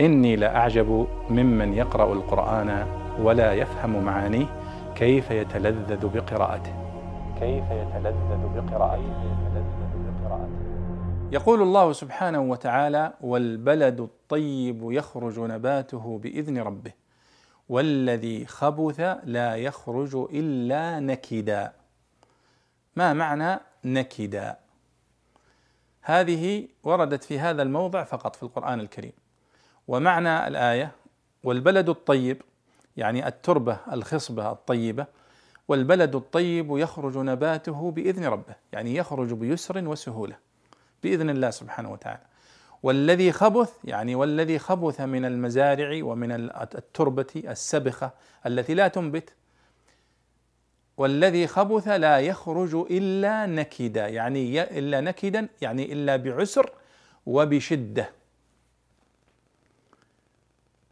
إني لأعجب ممن يقرأ القرآن ولا يفهم معانيه كيف يتلذذ بقراءته. كيف يتلذذ بقراءته. يقول الله سبحانه وتعالى والبلد الطيب يخرج نباته بإذن ربه والذي خبث لا يخرج إلا نكدا. ما معنى نكدا؟ هذه وردت في هذا الموضع فقط في القرآن الكريم. ومعنى الآية والبلد الطيب يعني التربة الخصبة الطيبة والبلد الطيب يخرج نباته بإذن ربه يعني يخرج بيسر وسهولة بإذن الله سبحانه وتعالى. والذي خبث يعني والذي خبث من المزارع ومن التربة السبخة التي لا تنبت والذي خبث لا يخرج إلا نكدا يعني إلا نكدا يعني إلا بعسر وبشدة.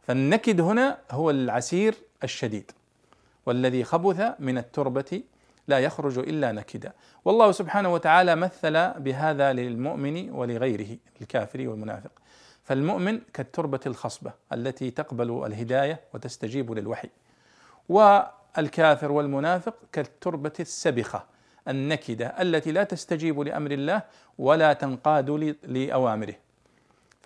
فالنكد هنا هو العسير الشديد والذي خبث من التربة لا يخرج إلا نكدا. والله سبحانه وتعالى مثل بهذا للمؤمن ولغيره الكافر والمنافق. فالمؤمن كالتربة الخصبة التي تقبل الهداية وتستجيب للوحي. والكافر والمنافق كالتربة السبخة النكدة التي لا تستجيب لأمر الله ولا تنقاد لأوامره.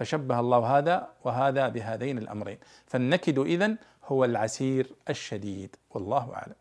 فشبه الله هذا وهذا بهذين الأمرين. فالنكد إذن هو العسير الشديد. والله أعلم.